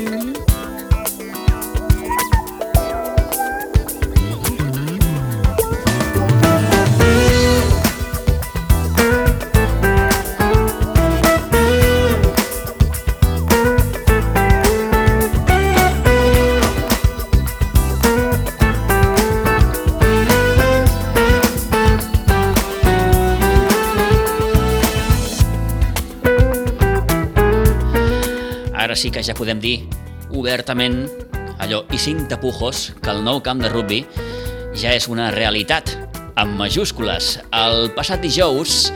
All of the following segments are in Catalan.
Ara sí que ja podem dir obertament allò i cinc tapujos que el nou camp de rugby ja és una realitat, amb majúscules. El passat dijous,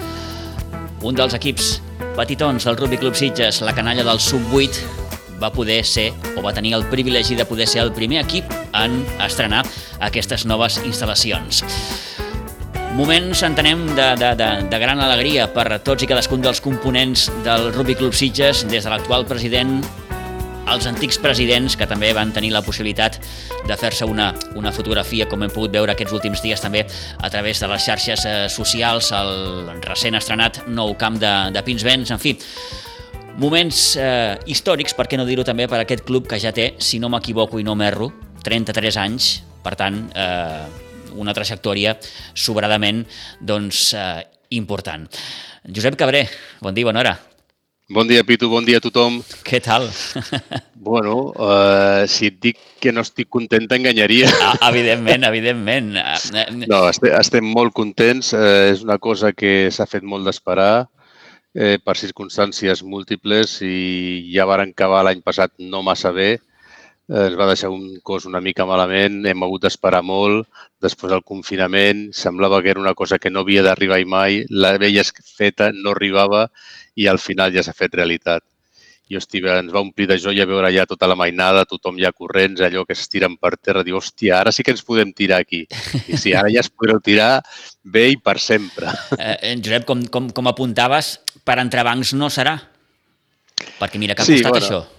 un dels equips petitons del Rugby Club Sitges, la canalla del Sub-8, va poder ser, o va tenir el privilegi de poder ser el primer equip en estrenar aquestes noves instal·lacions. Moments, entenem, de, de, de, de gran alegria per tots i cadascun dels components del Rugby Club Sitges, des de l'actual president els antics presidents que també van tenir la possibilitat de fer-se una, una fotografia, com hem pogut veure aquests últims dies també a través de les xarxes eh, socials, el recent estrenat nou camp de, de Pinsbens, en fi, moments eh, històrics, per què no dir-ho també, per aquest club que ja té, si no m'equivoco i no m'erro, 33 anys, per tant, eh, una trajectòria sobradament doncs, eh, important. Josep Cabré, bon dia, bona hora. Bon dia, Pitu, bon dia a tothom. Què tal? Bueno, uh, si et dic que no estic content, t'enganyaria. Ah, evidentment, evidentment. No, estem, estem molt contents. Uh, és una cosa que s'ha fet molt d'esperar eh, per circumstàncies múltiples i ja varen acabar l'any passat no massa bé Eh, ens va deixar un cos una mica malament, hem hagut d'esperar molt, després del confinament, semblava que era una cosa que no havia d'arribar mai, la veia feta, no arribava i al final ja s'ha fet realitat. I, hosti, ens va omplir de joia veure ja tota la mainada, tothom ja corrents, allò que es tiren per terra, diu, hòstia, ara sí que ens podem tirar aquí. I sí, ara ja es podreu tirar bé i per sempre. Eh, Josep, com, com, com apuntaves, per entrebancs no serà? Perquè mira que ha sí, costat bueno, això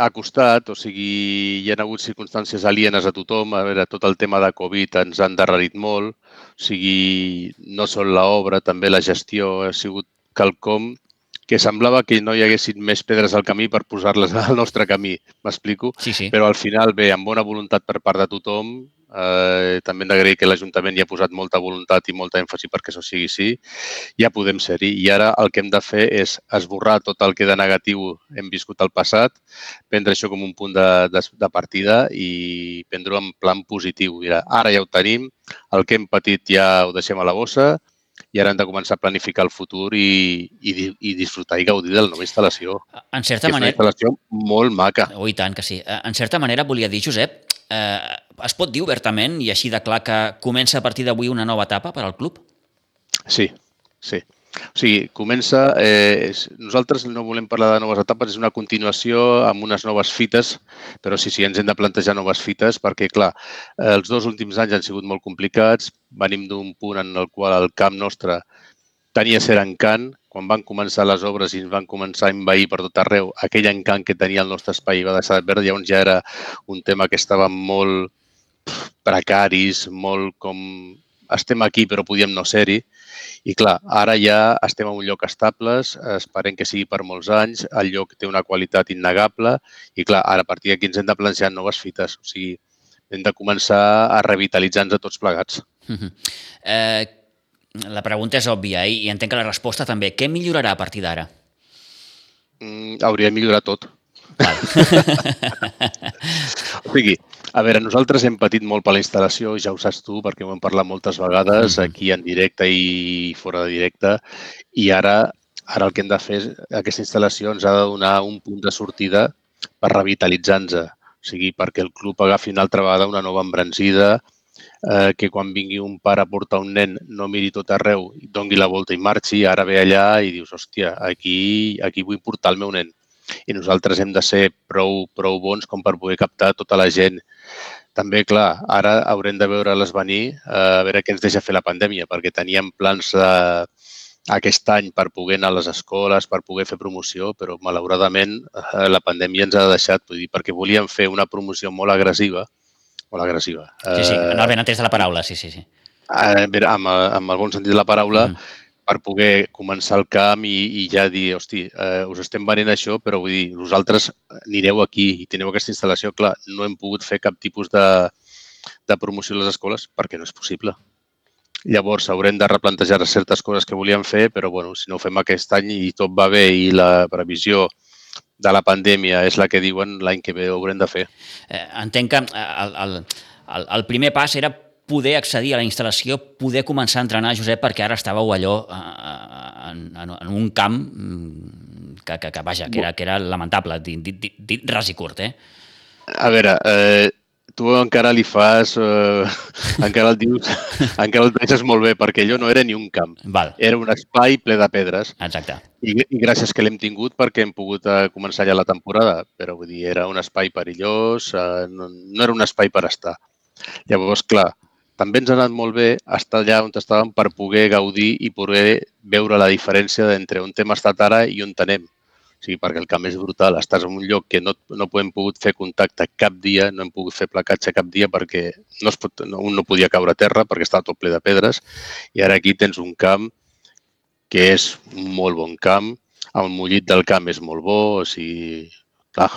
ha costat, o sigui, hi ha hagut circumstàncies alienes a tothom. A veure, tot el tema de Covid ens ha endarrerit molt. O sigui, no sol l'obra, també la gestió ha sigut quelcom que semblava que no hi haguessin més pedres al camí per posar-les al nostre camí, m'explico? Sí, sí. Però al final, bé, amb bona voluntat per part de tothom, Eh, també hem d'agrair que l'Ajuntament hi ha posat molta voluntat i molta èmfasi perquè això sigui així. Ja podem ser-hi. I ara el que hem de fer és esborrar tot el que de negatiu hem viscut al passat, prendre això com un punt de, de, de partida i prendre-ho en plan positiu. Mira, ara ja ho tenim, el que hem patit ja ho deixem a la bossa, i ara hem de començar a planificar el futur i, i, i disfrutar i gaudir de la nova instal·lació. En certa que manera... És una instal·lació molt maca. Oh, i tant que sí. En certa manera volia dir, Josep, eh, es pot dir obertament i així de clar que comença a partir d'avui una nova etapa per al club? Sí, sí. O sigui, comença... Eh, nosaltres no volem parlar de noves etapes, és una continuació amb unes noves fites, però sí, sí, ens hem de plantejar noves fites perquè, clar, els dos últims anys han sigut molt complicats, venim d'un punt en el qual el camp nostre tenia cert encant, quan van començar les obres i ens van començar a envair per tot arreu, aquell encant que tenia el nostre espai va deixar de perdre, llavors ja era un tema que estava molt precaris, molt com estem aquí però podíem no ser-hi. I clar, ara ja estem en un lloc estables, esperem que sigui per molts anys, el lloc té una qualitat innegable i clar, ara a partir d'aquí ens hem de plantejar noves fites, o sigui, hem de començar a revitalitzar-nos a tots plegats. Uh -huh. eh, la pregunta és òbvia i entenc que la resposta també. Què millorarà a partir d'ara? Mm, hauria de millorar tot. Val. o sigui, a veure, nosaltres hem patit molt per la instal·lació, ja ho saps tu, perquè ho hem parlat moltes vegades, aquí en directe i fora de directe, i ara ara el que hem de fer és, aquesta instal·lació ens ha de donar un punt de sortida per revitalitzar-nos, o sigui, perquè el club agafi una altra vegada una nova embranzida, eh, que quan vingui un pare a portar un nen no miri tot arreu, dongui la volta i marxi, ara ve allà i dius, hòstia, aquí, aquí vull portar el meu nen. I nosaltres hem de ser prou, prou bons com per poder captar tota la gent. També, clar, ara haurem de veure-les venir eh, a veure què ens deixa fer la pandèmia, perquè teníem plans de, aquest any per poder anar a les escoles, per poder fer promoció, però malauradament eh, la pandèmia ens ha deixat, vull dir, perquè volíem fer una promoció molt agressiva, molt agressiva. Sí, sí, en el ben entès de la paraula, sí, sí. sí. Eh, amb, amb el bon sentit de la paraula, mm. Per poder començar el camp i, i ja dir, hosti, eh, us estem venent això, però vull dir, vosaltres anireu aquí i teniu aquesta instal·lació. Clar, no hem pogut fer cap tipus de, de promoció a les escoles perquè no és possible. Llavors haurem de replantejar certes coses que volíem fer, però bueno, si no ho fem aquest any i tot va bé i la previsió de la pandèmia és la que diuen, l'any que ve ho haurem de fer. Eh, entenc que el, el, el, primer pas era poder accedir a la instal·lació, poder començar a entrenar, Josep, perquè ara estàveu allò eh, en, en, en un camp mm, que, que, que vaja, que era, que era lamentable, dit, dit, dit ras i curt, eh? A veure, eh, tu encara li fas, eh, encara el dius, encara el deixes molt bé, perquè allò no era ni un camp. Val. Era un espai ple de pedres. Exacte. I, i gràcies que l'hem tingut perquè hem pogut eh, començar ja la temporada, però vull dir, era un espai perillós, eh, no, no era un espai per estar. Llavors, clar, també ens ha anat molt bé estar allà on estàvem per poder gaudir i poder veure la diferència entre on hem estat ara i on tenem. O sigui, perquè el camp és brutal. Estàs en un lloc que no, no hem pogut fer contacte cap dia, no hem pogut fer placatge cap dia perquè no es pot, no, un no podia caure a terra perquè estava tot ple de pedres. I ara aquí tens un camp que és un molt bon camp, el mullit del camp és molt bo, o sigui, clar,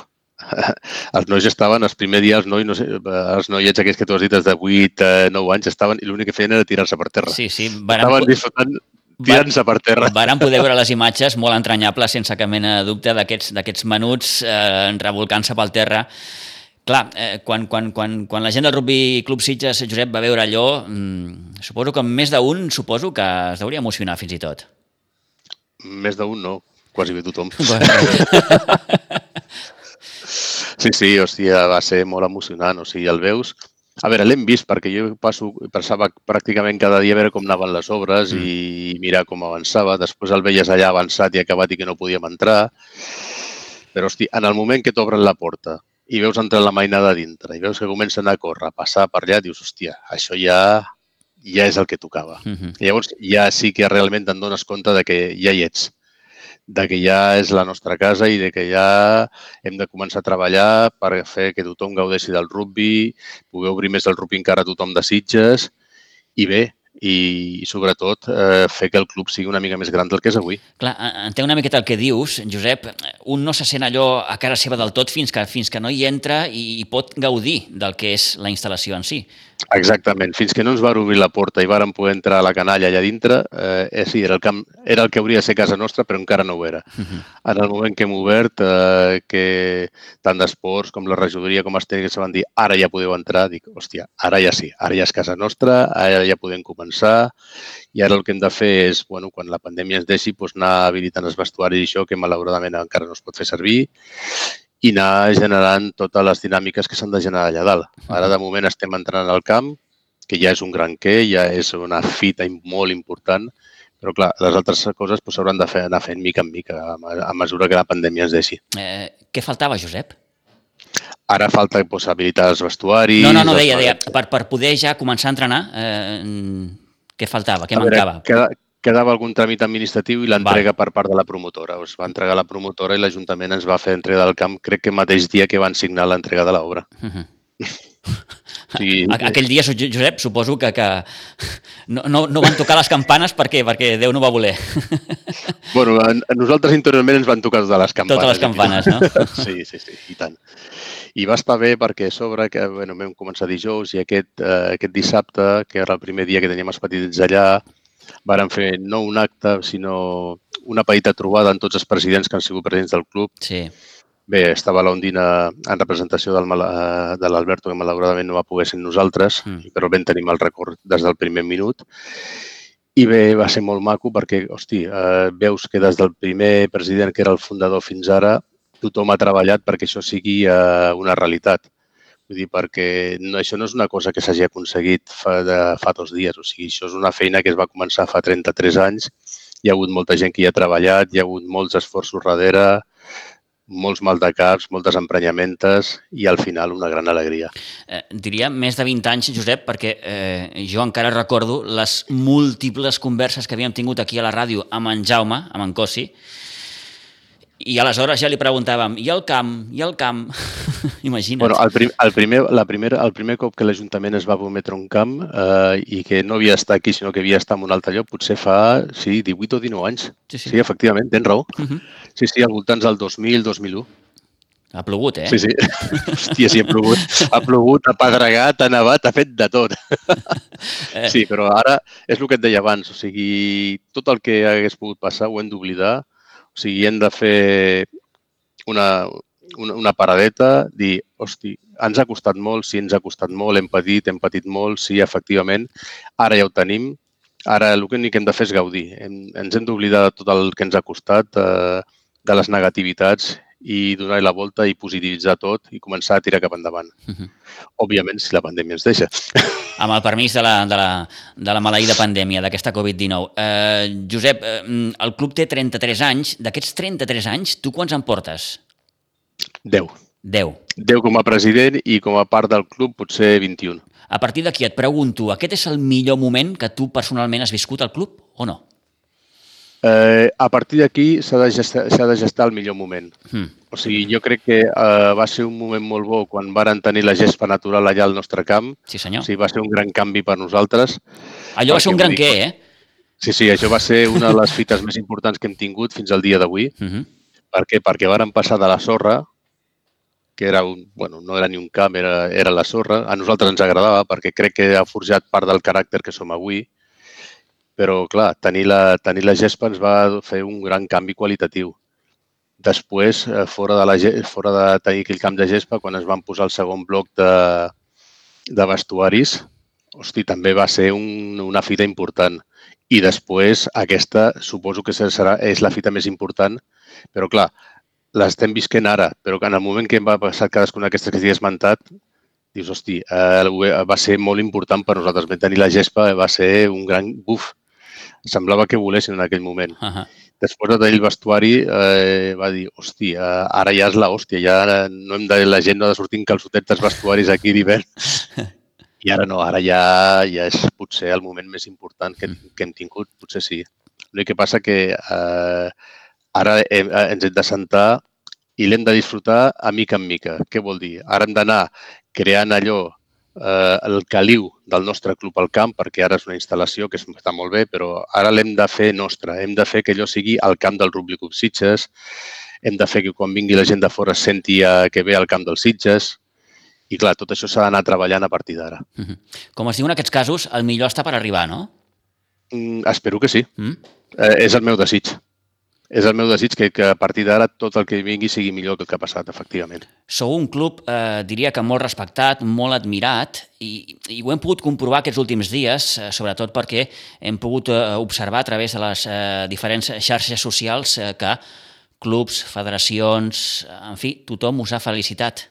els nois estaven, els primers dies, els, nois, no sé, els noiets aquests que tu has dit, de 8, 9 anys, estaven i l'únic que feien era tirar-se per terra. Sí, sí. Van... Estaven disfrutant tirant-se per terra. Varen poder veure les imatges molt entranyables, sense cap mena de dubte, d'aquests menuts eh, revolcant-se pel terra. Clar, eh, quan, quan, quan, quan la gent del Rugby Club Sitges, Josep, va veure allò, mmm, suposo que més d'un suposo que es deuria emocionar fins i tot. Més d'un no, quasi bé tothom. sí, sí, hòstia, va ser molt emocionant. O sigui, el veus, a veure, l'hem vist perquè jo passo, passava pràcticament cada dia a veure com anaven les obres mm. i mirar com avançava. Després el veies allà avançat i acabat i que no podíem entrar. Però, hosti, en el moment que t'obren la porta i veus entrar la mainada dintre i veus que comencen a córrer, a passar per allà, dius, hòstia, això ja ja és el que tocava. Mm -hmm. Llavors ja sí que realment te'n dones compte de que ja hi ets de que ja és la nostra casa i de que ja hem de començar a treballar per fer que tothom gaudeixi del rugby, poder obrir més el rugby encara a tothom de Sitges i bé, i, sobretot eh, fer que el club sigui una mica més gran del que és avui. Clar, entenc una miqueta el que dius, Josep. Un no se sent allò a cara seva del tot fins que, fins que no hi entra i, i pot gaudir del que és la instal·lació en si. Exactament. Fins que no ens va obrir la porta i vàrem poder entrar a la canalla allà dintre, eh, sí, era el, camp, era el que hauria de ser casa nostra, però encara no ho era. Uh -huh. En el moment que hem obert, eh, que tant d'esports com la regidoria com els tècnics van dir ara ja podeu entrar, dic, hòstia, ara ja sí, ara ja és casa nostra, ara ja podem començar i ara el que hem de fer és, bueno, quan la pandèmia es deixi, doncs anar habilitant els vestuaris i això, que malauradament encara no es pot fer servir, i anar generant totes les dinàmiques que s'han de generar allà dalt. Ara, de moment, estem entrant al camp, que ja és un gran què, ja és una fita molt important, però clar, les altres coses doncs, s'hauran doncs, de fer, anar fent mica en mica a, mesura que la pandèmia es deixi. Eh, què faltava, Josep? Ara falta doncs, habilitar els vestuaris... No, no, no, deia, deia, per, per poder ja començar a entrenar, eh, què faltava, què a mancava? Veure, queda, quedava algun tràmit administratiu i l'entrega per part de la promotora. Es va entregar la promotora i l'Ajuntament ens va fer entrega del camp, crec que mateix dia que van signar l'entrega de l'obra. Uh -huh. Sí. Aquell dia, Josep, suposo que, que no, no, no van tocar les campanes perquè, perquè Déu no va voler. Bueno, a, a nosaltres interiorment ens van tocar totes les campanes. Totes les campanes, no? Sí, sí, sí, i tant. I va estar bé perquè a sobre que bueno, vam començar dijous i aquest, eh, aquest dissabte, que era el primer dia que teníem els petits allà, varen fer no un acte, sinó una petita trobada amb tots els presidents que han sigut presidents del club. Sí. Bé, estava l'Ondina en representació del, eh, de l'Alberto, que malauradament no va poder ser nosaltres, mm. però ben tenim el record des del primer minut. I bé, va ser molt maco perquè, hosti, eh, veus que des del primer president, que era el fundador fins ara, tothom ha treballat perquè això sigui eh, una realitat. Vull dir, perquè no, això no és una cosa que s'hagi aconseguit fa, de, fa dos dies. O sigui, això és una feina que es va començar fa 33 anys. Hi ha hagut molta gent que hi ha treballat, hi ha hagut molts esforços darrere, molts mal de caps, moltes emprenyamentes i al final una gran alegria. Eh, diria més de 20 anys, Josep, perquè eh, jo encara recordo les múltiples converses que havíem tingut aquí a la ràdio amb en Jaume, amb en Cossi, I aleshores ja li preguntàvem, i el camp, i el camp? Imagina't. Bueno, el, prim, el, primer, la primera, el primer cop que l'Ajuntament es va prometre un camp eh, i que no havia estat aquí, sinó que havia estat en un altre lloc, potser fa, sí, 18 o 19 anys. Sí, sí. sí efectivament, tens raó. Uh -huh. Sí, sí, al voltant del 2000-2001. Ha plogut, eh? Sí, sí. Hòstia, sí, ha plogut. Ha plogut, ha pedregat, ha nevat, ha fet de tot. Eh. Sí, però ara és el que et deia abans. O sigui, tot el que hagués pogut passar ho hem d'oblidar. O sigui, hem de fer una, una, una paradeta, dir, hosti, ens ha costat molt, sí, ens ha costat molt, hem patit, hem patit molt, sí, efectivament, ara ja ho tenim, ara el que hem de fer és gaudir. Hem, ens hem d'oblidar de tot el que ens ha costat, eh, de les negativitats i donar la volta i positivitzar tot i començar a tirar cap endavant. Uh -huh. Òbviament, si la pandèmia ens deixa. Amb el permís de la, de la, de la maleïda pandèmia, d'aquesta Covid-19. Eh, Josep, eh, el club té 33 anys. D'aquests 33 anys, tu quants en portes? 10. 10. 10 com a president i com a part del club potser 21. A partir d'aquí et pregunto, aquest és el millor moment que tu personalment has viscut al club o no? Eh, a partir d'aquí s'ha de, gestar, de gestar el millor moment. Hmm. O sigui, jo crec que eh, va ser un moment molt bo quan varen tenir la gespa natural allà al nostre camp. Sí, senyor. O sigui, va ser un gran canvi per nosaltres. Allò va ser un gran Perquè, què, eh? Sí, sí, això va ser una de les fites més importants que hem tingut fins al dia d'avui. Uh -huh. Per què? Perquè varen passar de la sorra, que era un, bueno, no era ni un camp, era, era la sorra. A nosaltres ens agradava perquè crec que ha forjat part del caràcter que som avui. Però, clar, tenir la, tenir la gespa ens va fer un gran canvi qualitatiu. Després, eh, fora de, la, fora de tenir aquell camp de gespa, quan es van posar el segon bloc de, de vestuaris, hosti, també va ser un, una fita important. I després, aquesta, suposo que serà, és la fita més important, però clar, l'estem visquent ara, però que en el moment que em va passar cadascuna d'aquestes que t'he esmentat, dius, hosti, eh, va ser molt important per nosaltres. Tenir la gespa, va ser un gran buf. Semblava que volessin en aquell moment. Uh -huh. Després de tenir el vestuari, eh, va dir, hosti, eh, ara ja és la hòstia, ja no hem de, la gent no ha de sortir en calçotets dels vestuaris aquí d'hivern. I ara no, ara ja, ja és potser el moment més important que, que hem tingut, potser sí. L'únic que passa que eh, ara hem, ens hem de sentar i l'hem de disfrutar a mica en mica. Què vol dir? Ara hem d'anar creant allò, eh, el caliu del nostre club al camp, perquè ara és una instal·lació que està molt bé, però ara l'hem de fer nostra. Hem de fer que allò sigui al camp del Rugby Club Sitges, hem de fer que quan vingui la gent de fora senti eh, que ve al camp dels Sitges, i clar, tot això s'ha d'anar treballant a partir d'ara. Uh -huh. Com es diu en aquests casos, el millor està per arribar, no? Mm, espero que sí. Mm? Eh, és el meu desig. És el meu desig que, que a partir d'ara tot el que vingui sigui millor que el que ha passat, efectivament. Sou un club, eh, diria que molt respectat, molt admirat, i, i ho hem pogut comprovar aquests últims dies, eh, sobretot perquè hem pogut eh, observar a través de les eh, diferents xarxes socials eh, que clubs, federacions, en fi, tothom us ha felicitat.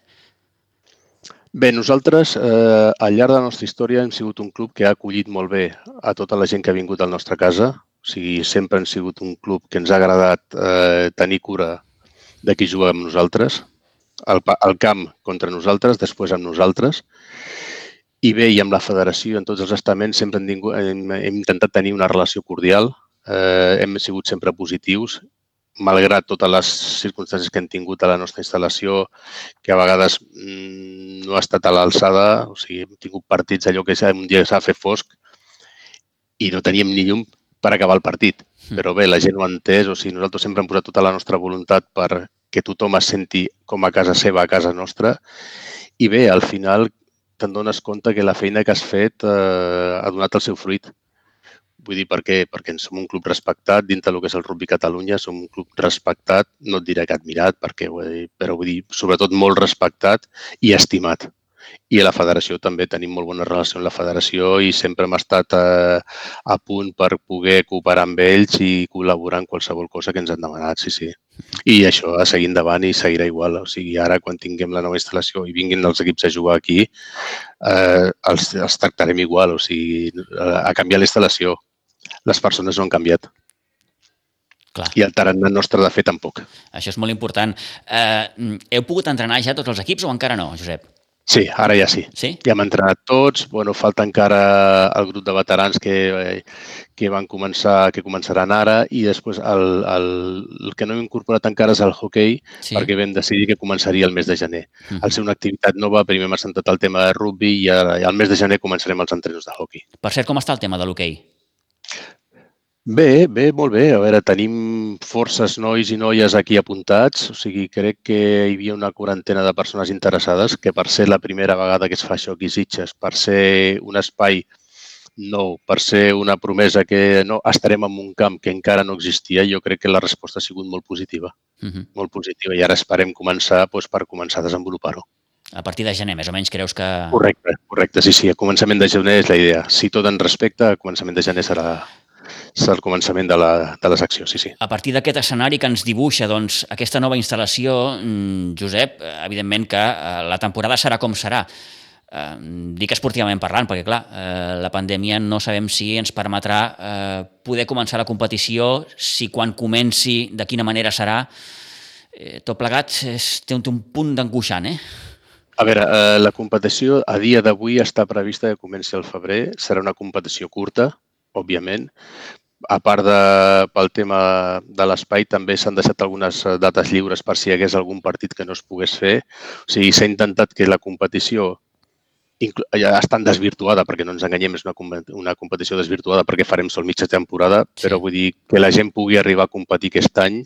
Bé, nosaltres, eh, al llarg de la nostra història, hem sigut un club que ha acollit molt bé a tota la gent que ha vingut a la nostra casa. O sigui, sempre hem sigut un club que ens ha agradat eh, tenir cura de qui juga amb nosaltres, al, al camp contra nosaltres, després amb nosaltres. I bé, i amb la federació, en tots els estaments, sempre hem, tingut, hem, hem intentat tenir una relació cordial, eh, hem sigut sempre positius malgrat totes les circumstàncies que hem tingut a la nostra instal·lació, que a vegades mmm, no ha estat a l'alçada, o sigui, hem tingut partits allò que un dia s'ha fet fosc i no teníem ni llum per acabar el partit. Però bé, la gent ho ha entès, o sigui, nosaltres sempre hem posat tota la nostra voluntat per que tothom es senti com a casa seva, a casa nostra. I bé, al final te'n dones compte que la feina que has fet eh, ha donat el seu fruit. Vull dir, per què? Perquè som un club respectat dintre del que és el rugby Catalunya, som un club respectat, no et diré que admirat, perquè, vull dir, però vull dir, sobretot molt respectat i estimat. I a la federació també tenim molt bona relació amb la federació i sempre hem estat a, a punt per poder cooperar amb ells i col·laborar en qualsevol cosa que ens han demanat, sí, sí. I això a seguir endavant i seguirà igual. O sigui, ara quan tinguem la nova instal·lació i vinguin els equips a jugar aquí, eh, els, els tractarem igual. O sigui, a canviar la instal·lació, les persones no han canviat. Clar. I el tarannà nostre, de fet, tampoc. Això és molt important. Eh, heu pogut entrenar ja tots els equips o encara no, Josep? Sí, ara ja sí. Sí? Ja hem entrenat tots. Bueno, falta encara el grup de veterans que, que van començar, que començaran ara i després el, el, el que no hem incorporat encara és el hockey Sí. perquè vam decidir que començaria el mes de gener. Mhm. Al ser una activitat nova, primer hem assentat el tema de rugby i al mes de gener començarem els entrenos de hockey. Per cert, com està el tema de l'hoquei? Bé, bé, molt bé. A veure, tenim forces nois i noies aquí apuntats. O sigui, crec que hi havia una quarantena de persones interessades, que per ser la primera vegada que es fa això aquí a Sitges, per ser un espai nou, per ser una promesa que no estarem en un camp que encara no existia, jo crec que la resposta ha sigut molt positiva, Mhm. molt positiva. I ara esperem començar doncs, per començar a desenvolupar-ho. A partir de gener, més o menys, creus que... Correcte, correcte. Sí, sí, a començament de gener és la idea. Si tot en respecte, a començament de gener serà, el començament de la, de la secció, sí, sí. A partir d'aquest escenari que ens dibuixa doncs, aquesta nova instal·lació, mm, Josep, evidentment que eh, la temporada serà com serà. Eh, dic esportivament parlant, perquè clar, eh, la pandèmia no sabem si ens permetrà eh, poder començar la competició, si quan comenci, de quina manera serà. Eh, tot plegat és, té un, un punt d'angoixant, eh? A veure, eh, la competició a dia d'avui està prevista que comenci al febrer. Serà una competició curta, òbviament. A part de, pel tema de l'espai, també s'han deixat algunes eh, dates lliures per si hi hagués algun partit que no es pogués fer. O sigui, s'ha intentat que la competició ja està desvirtuada, perquè no ens enganyem, és una, una competició desvirtuada perquè farem sol mitja temporada, Sí. però vull dir que la gent pugui arribar a competir aquest any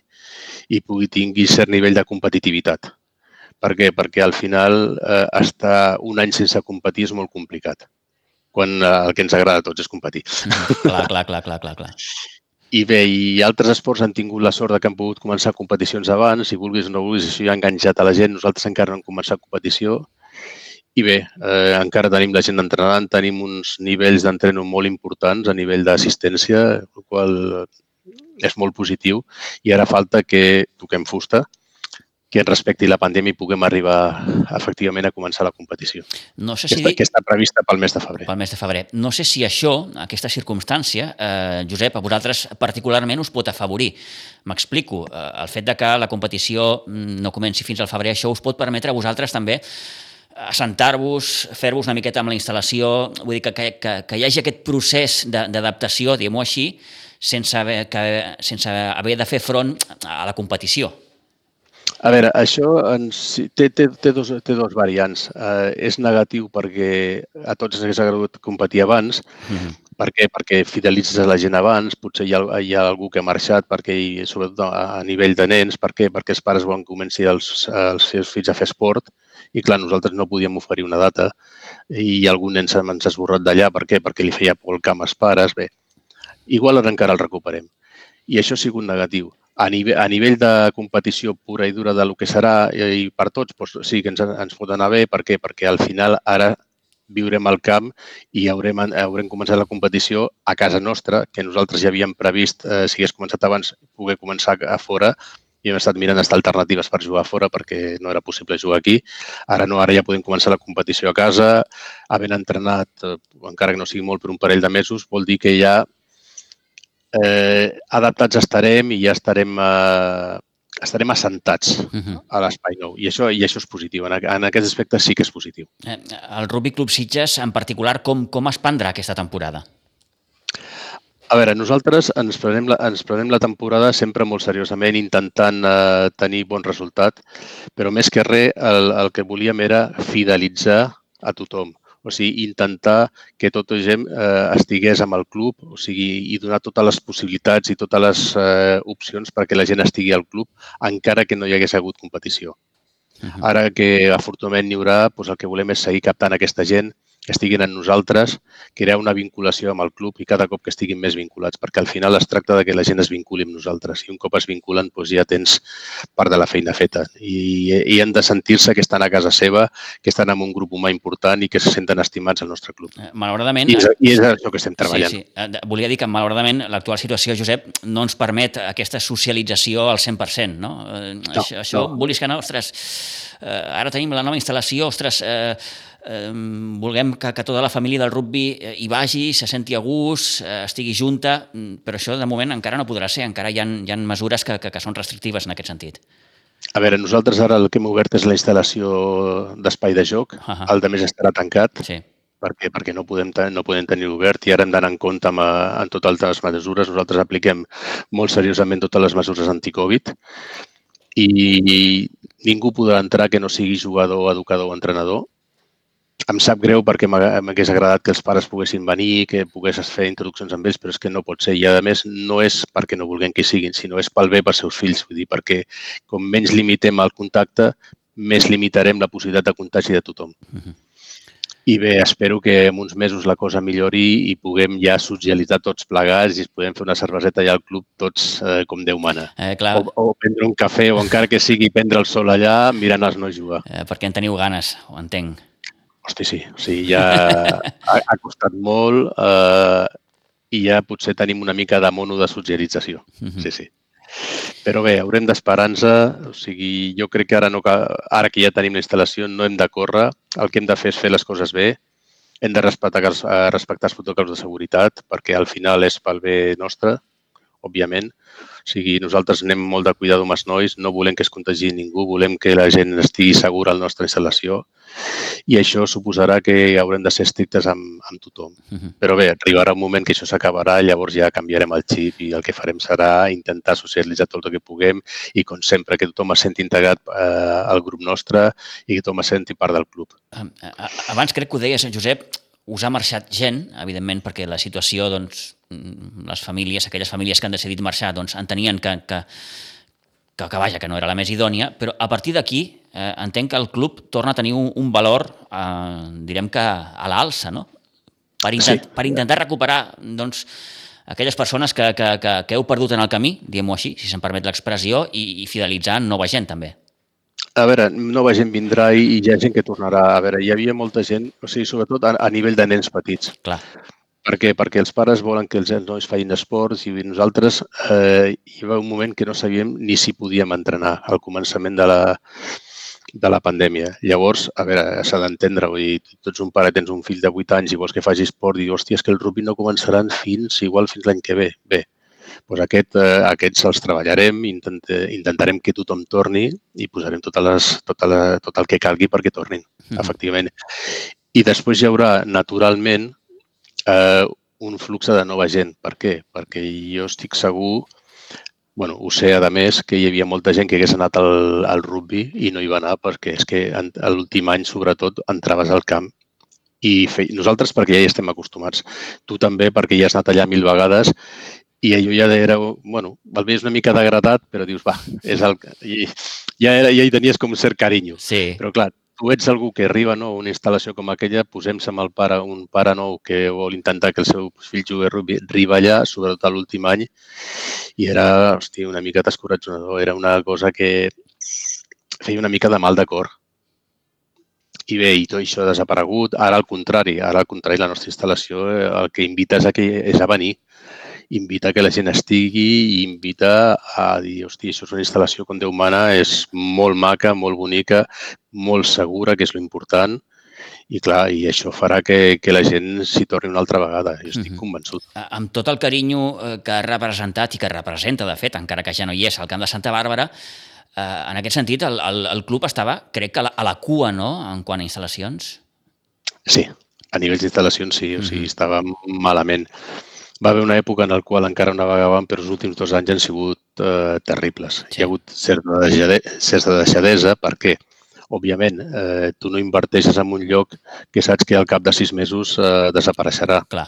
i pugui tingui cert nivell de competitivitat. Per què? Perquè al final eh, estar un any sense competir és molt complicat, quan eh, el que ens agrada a tots és competir. Clar, clar, clar, clar, clar, clar. I bé, i altres esports han tingut la sort de que han pogut començar competicions abans, si vulguis o no vulguis, això ja ha enganxat a la gent, nosaltres encara no hem començat competició. I bé, eh, encara tenim la gent entrenant, tenim uns nivells d'entreno molt importants a nivell d'assistència, el qual és molt positiu, i ara falta que toquem fusta, que respecti la pandèmia i puguem arribar efectivament a començar la competició, No sé si... que està prevista pel mes de febrer. pel mes de febrer. No sé si això, aquesta circumstància, eh, Josep, a vosaltres particularment us pot afavorir. M'explico. Eh, el fet de que la competició mm, no comenci fins al febrer, això us pot permetre a vosaltres també assentar-vos, fer-vos una miqueta amb la instal·lació, vull dir que, que, que, que hi hagi aquest procés de- d'adaptació, diguem-ho així, sense haver, que, sense haver de fer front a la competició. A veure, això ens, té, té, té, dos, té dos variants. Uh, és negatiu perquè a tots ens hagués agradat competir abans. Mm -hmm. Per què? Perquè fidelitzes la gent abans, potser hi ha, hi ha algú que ha marxat, perquè, i sobretot a, a nivell de nens, per què? Perquè els pares volen començar els, els seus fills a fer esport i, clar, nosaltres no podíem oferir una data i algun nen ens ha esborrat d'allà. Per què? Perquè li feia por el camp als pares. Bé, igual ara encara el recuperem. I això ha sigut negatiu. A nivell, a nivell de competició pura i dura de lo que serà i, per tots, doncs sí que ens, ens pot anar bé. Per què? Perquè al final ara viurem al camp i haurem, haurem començat la competició a casa nostra, que nosaltres ja havíem previst, eh, si hagués començat abans, poder començar a fora i hem estat mirant estar alternatives per jugar fora perquè no era possible jugar aquí. Ara no, ara ja podem començar la competició a casa, havent entrenat, eh, encara que no sigui molt, per un parell de mesos, vol dir que ja eh, adaptats estarem i ja estarem, eh, estarem assentats Mm -hmm. a l'espai nou. I això, I això és positiu. En, en aquest aspecte sí que és positiu. Eh, El Rugby Club Sitges, en particular, com, com es prendrà aquesta temporada? A veure, nosaltres ens prenem la, ens prenem la temporada sempre molt seriosament, intentant eh, tenir bon resultat, però més que res el, el que volíem era fidelitzar a tothom. O sigui, intentar que tota gent eh, estigués amb el club, o sigui, i donar totes les possibilitats i totes les eh, opcions perquè la gent estigui al club, encara que no hi hagués hagut competició. Uh -huh. Ara que afortunadament n'hi haurà, doncs el que volem és seguir captant aquesta gent, que estiguin en nosaltres, crear una vinculació amb el club i cada cop que estiguin més vinculats, perquè al final es tracta de que la gent es vinculi amb nosaltres i un cop es vinculen doncs ja tens part de la feina feta i, i han de sentir-se que estan a casa seva, que estan en un grup humà important i que se senten estimats al nostre club. Eh, Malauradament... I és, i és això que estem treballant. Sí, sí. Eh, Volia dir que, malauradament, l'actual situació, Josep, no ens permet aquesta socialització al 100%, no? Eh, No, això, això no. volis que no, ostres, eh, ara tenim la nova instal·lació, ostres, eh, eh, vulguem que, que tota la família del rugby eh, hi vagi, se senti a gust, eh, estigui junta, mm, però això de moment encara no podrà ser, encara hi ha, hi ha mesures que, que, que són restrictives en aquest sentit. A veure, nosaltres ara el que hem obert és la instal·lació d'espai de joc. Uh -huh. El de més estarà tancat. Sí perquè, perquè no, podem, no podem tenir obert i ara hem d'anar en compte amb, en totes les mesures. Nosaltres apliquem molt seriosament totes les mesures anti-Covid i ningú podrà entrar que no sigui jugador, educador o entrenador em sap greu perquè m'hagués agradat que els pares poguessin venir, que poguessis fer introduccions amb ells, però és que no pot ser. I, a més, no és perquè no vulguem que siguin, sinó és pel bé pels seus fills. Vull dir, perquè com menys limitem el contacte, més limitarem la possibilitat de contagi de tothom. Uh -huh. I bé, espero que en uns mesos la cosa millori i puguem ja socialitzar tots plegats i es podem fer una cerveseta allà al club tots eh, com Déu mana. Eh, clar. O, o prendre un cafè o encara que sigui prendre el sol allà mirant els nois jugar. Eh, perquè en teniu ganes, ho entenc. Hosti, sí. O sigui, ja ha, ha costat molt eh, i ja potser tenim una mica de mono de socialització. Mm -hmm. Sí, sí. Però bé, haurem d'esperar-nos. O sigui, jo crec que ara, no ara que ja tenim la instal·lació no hem de córrer. El que hem de fer és fer les coses bé. Hem de respectar, eh, respectar els protocols de seguretat perquè al final és pel bé nostre, òbviament. O sigui, nosaltres anem molt de cuidado amb els nois, no volem que es contagi ningú, volem que la gent estigui segura a la nostra instal·lació i això suposarà que haurem de ser estrictes amb, amb tothom. Uh -huh. Però bé, arribarà un moment que això s'acabarà, llavors ja canviarem el xip i el que farem serà intentar socialitzar tot el que puguem i, com sempre, que tothom es senti integrat eh, al grup nostre i que tothom es senti part del club. Abans crec que ho deies, Josep, us ha marxat gent, evidentment, perquè la situació, doncs, les famílies, aquelles famílies que han decidit marxar, doncs, entenien que, que, que, que vaja, que no era la més idònia, però a partir d'aquí eh, entenc que el club torna a tenir un, un valor, eh, direm que a l'alça, no? Per, intent, sí. per intentar recuperar, doncs, aquelles persones que, que, que, que heu perdut en el camí, diguem-ho així, si se'n permet l'expressió, i, i fidelitzar nova gent també. A veure, nova gent vindrà i, i hi ha gent que tornarà. A veure, hi havia molta gent, o sigui, sobretot a, a nivell de nens petits. Clar. Per què? Perquè els pares volen que els nois facin esports i nosaltres eh, hi va un moment que no sabíem ni si podíem entrenar al començament de la, de la pandèmia. Llavors, a veure, s'ha d'entendre, vull dir, tu ets un pare, tens un fill de 8 anys i vols que faci esport i dius, hòstia, és que el rugby no començaran fins, igual fins l'any que ve. Bé, doncs aquest, eh, aquests els treballarem, intent, intentarem que tothom torni i posarem totes les, tota la, tot el que calgui perquè tornin, mm. efectivament. I després hi haurà, naturalment, eh, un flux de nova gent. Per què? Perquè jo estic segur, bueno, ho sé, a més, que hi havia molta gent que hagués anat al, al rugby i no hi va anar perquè és que l'últim any, sobretot, entraves al camp i fe... nosaltres perquè ja hi estem acostumats. Tu també perquè ja has anat allà mil vegades i allò ja era, bueno, és una mica degradat, però dius, va, és el, i ja, era, ja hi tenies com un cert carinyo. Sí. Però clar, tu ets algú que arriba no, a una instal·lació com aquella, posem-se amb el pare, un pare nou que vol intentar que el seu fill jugui rugby, arriba allà, sobretot a l'últim any, i era, hosti, una mica descoratjonador. Era una cosa que feia una mica de mal de cor. I bé, i tot això ha desaparegut. Ara, al contrari, ara, al contrari, la nostra instal·lació eh, el que invita és a, que, és a venir invita que la gent estigui i invita a dir, hosti, això és una instal·lació com Déu mana, és molt maca, molt bonica, molt segura, que és lo important, i clar, i això farà que, que la gent s'hi torni una altra vegada. Jo estic mm -hmm. convençut. Amb tot el carinyo eh, que ha representat i que representa, de fet, encara que ja no hi és, al Camp de Santa Bàrbara, eh, en aquest sentit, el, el, el club estava, crec que a la, a la cua, no?, en quant a instal·lacions. Sí, a nivells d'instal·lacions sí, o sigui, mm -hmm. estava malament va haver una època en la qual encara navegàvem, però els últims dos anys han sigut eh, terribles. Sí. Hi ha hagut certa, certa deixadesa. Per què? Òbviament, eh, tu no inverteixes en un lloc que saps que al cap de sis mesos eh, desapareixerà. Clar.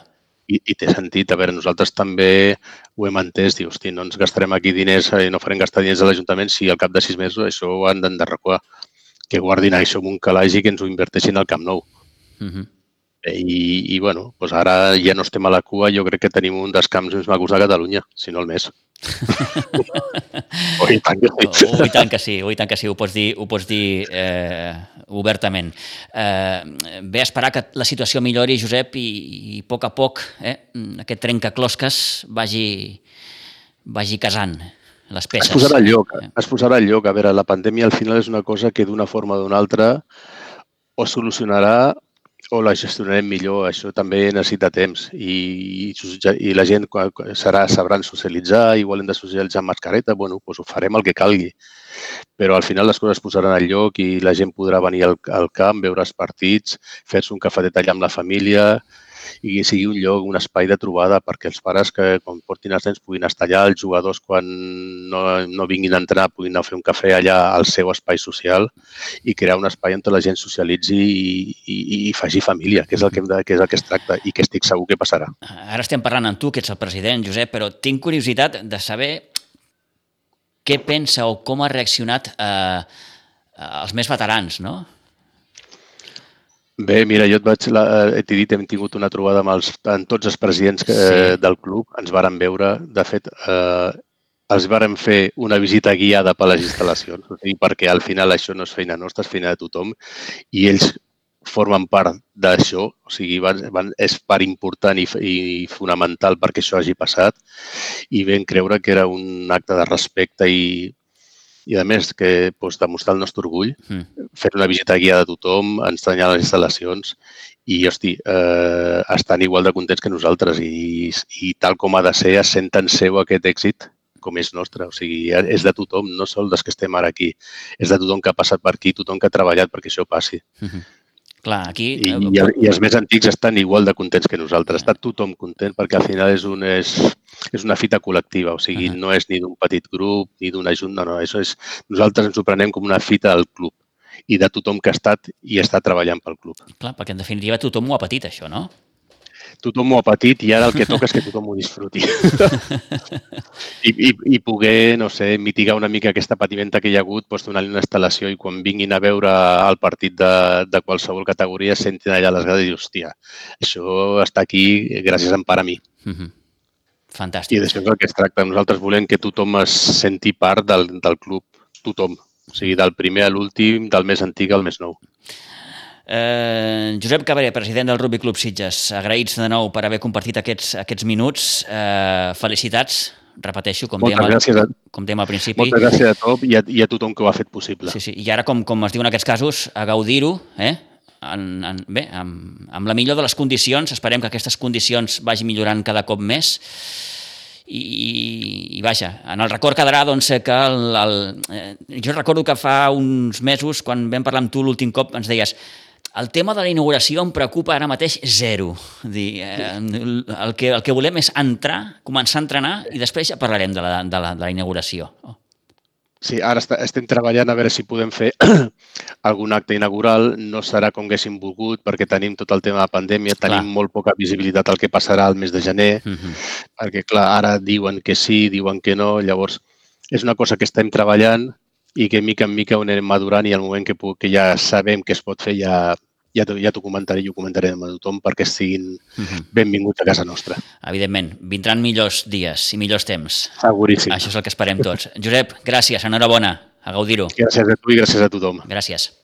I, i té sentit. A veure, nosaltres també ho hem entès. Dius, hosti, no ens gastarem aquí diners i no farem gastar diners a l'Ajuntament si al cap de sis mesos això ho han d'enderrocar. Que guardin això en un calaix i que ens ho inverteixin al Camp Nou. Uh mhm. -huh. I, i bueno, doncs ara ja no estem a la cua, jo crec que tenim un dels camps més macos de Catalunya, si no el més. oh, i tant que sí. Oh, i tant que sí, oh, i tant que sí, ho pots dir, ho pots dir eh, obertament. Eh, a esperar que la situació millori, Josep, i, i a poc a poc eh, aquest trencaclosques vagi, vagi casant les peces. Es posarà lloc, es posarà lloc. A veure, la pandèmia al final és una cosa que d'una forma o d'una altra o solucionarà o la gestionarem millor. Això també necessita temps i, i la gent serà, sabran socialitzar, igual hem de socialitzar amb mascareta, bueno, doncs ho farem el que calgui. però al final les coses es posaran al lloc i la gent podrà venir al, al camp, veure els partits, fer-se un cafetet allà amb la família, i sigui un lloc, un espai de trobada perquè els pares que quan portin els nens puguin estar allà, els jugadors quan no, no vinguin a entrenar puguin anar a fer un cafè allà al seu espai social i crear un espai on la gent socialitzi i, i, i faci família, que és, el que, de, que és el que es tracta i que estic segur que passarà. Ara estem parlant amb tu, que ets el president, Josep, però tinc curiositat de saber què pensa o com ha reaccionat eh, els més veterans, no? Bé, mira, jo et vaig, la, eh, t'he dit, hem tingut una trobada amb, els, amb tots els presidents que, sí. del club, ens varen veure, de fet, eh, els varen fer una visita guiada per les instal·lacions, o sigui, perquè al final això no és feina nostra, és feina de tothom, i ells formen part d'això, o sigui, van, van, és part important i, i fonamental perquè això hagi passat i vam creure que era un acte de respecte i, i a més que doncs, demostrar el nostre orgull, mm. fer una visita guiada a tothom, ensenyar les instal·lacions i, hosti, eh, estan igual de contents que nosaltres i, i tal com ha de ser, es senten seu aquest èxit com és nostre. O sigui, és de tothom, no sol dels que estem ara aquí. És de tothom que ha passat per aquí, tothom que ha treballat perquè això passi. Mm -hmm. Clar, aquí... I, i, I els més antics estan igual de contents que nosaltres. Està tothom content perquè al final és, un, és, és una fita col·lectiva, o sigui, uh -huh. no és ni d'un petit grup ni d'una junta, no, no, això és, nosaltres ens ho prenem com una fita del club i de tothom que ha estat i està treballant pel club. Clar, perquè en definitiva tothom ho ha patit, això, no? Tothom ho ha patit i ara el que toca és que tothom ho disfruti. I, i, I poder, no sé, mitigar una mica aquesta patimenta que hi ha hagut, doncs, donar-li una instal·lació i quan vinguin a veure el partit de, de qualsevol categoria sentin allà les grades i hòstia, això està aquí gràcies en part a mi. Mm -hmm. Fantàstic. I d'això és el que es tracta. Nosaltres volem que tothom es senti part del, del club, tothom. O sigui, del primer a l'últim, del més antic al més nou. Eh, Josep Cabré, president del Rugby Club Sitges, agraïts de nou per haver compartit aquests, aquests minuts. Eh, felicitats, repeteixo, com dèiem, a, com dèiem al principi. Moltes gràcies a tot i a, i a tothom que ho ha fet possible. Sí, sí. I ara, com, com es diu en aquests casos, a gaudir-ho, eh? En, en, bé, amb, amb la millor de les condicions, esperem que aquestes condicions vagin millorant cada cop més i, i vaja, en el record quedarà doncs, que el, el, eh, jo recordo que fa uns mesos, quan vam parlar amb tu l'últim cop, ens deies el tema de la inauguració em preocupa ara mateix zero. Dir, eh, el, que, el que volem és entrar, començar a entrenar i després ja parlarem de la, de la, de la inauguració. Sí, ara està, estem treballant a veure si podem fer algun acte inaugural. No serà com haguéssim volgut perquè tenim tot el tema de la pandèmia, tenim clar. molt poca visibilitat al que passarà el mes de gener, uh mhm. -huh. perquè clar, ara diuen que sí, diuen que no, llavors és una cosa que estem treballant i que mica en mica ho anem madurant i al moment que, que ja sabem que es pot fer ja, ja t'ho ja comentaré i ho comentaré a tothom perquè estiguin uh -huh. benvinguts a casa nostra. Evidentment, vindran millors dies i millors temps. Seguríssim. Això és el que esperem tots. Josep, gràcies, enhorabona, a gaudir-ho. Gràcies a tu i gràcies a tothom. Gràcies.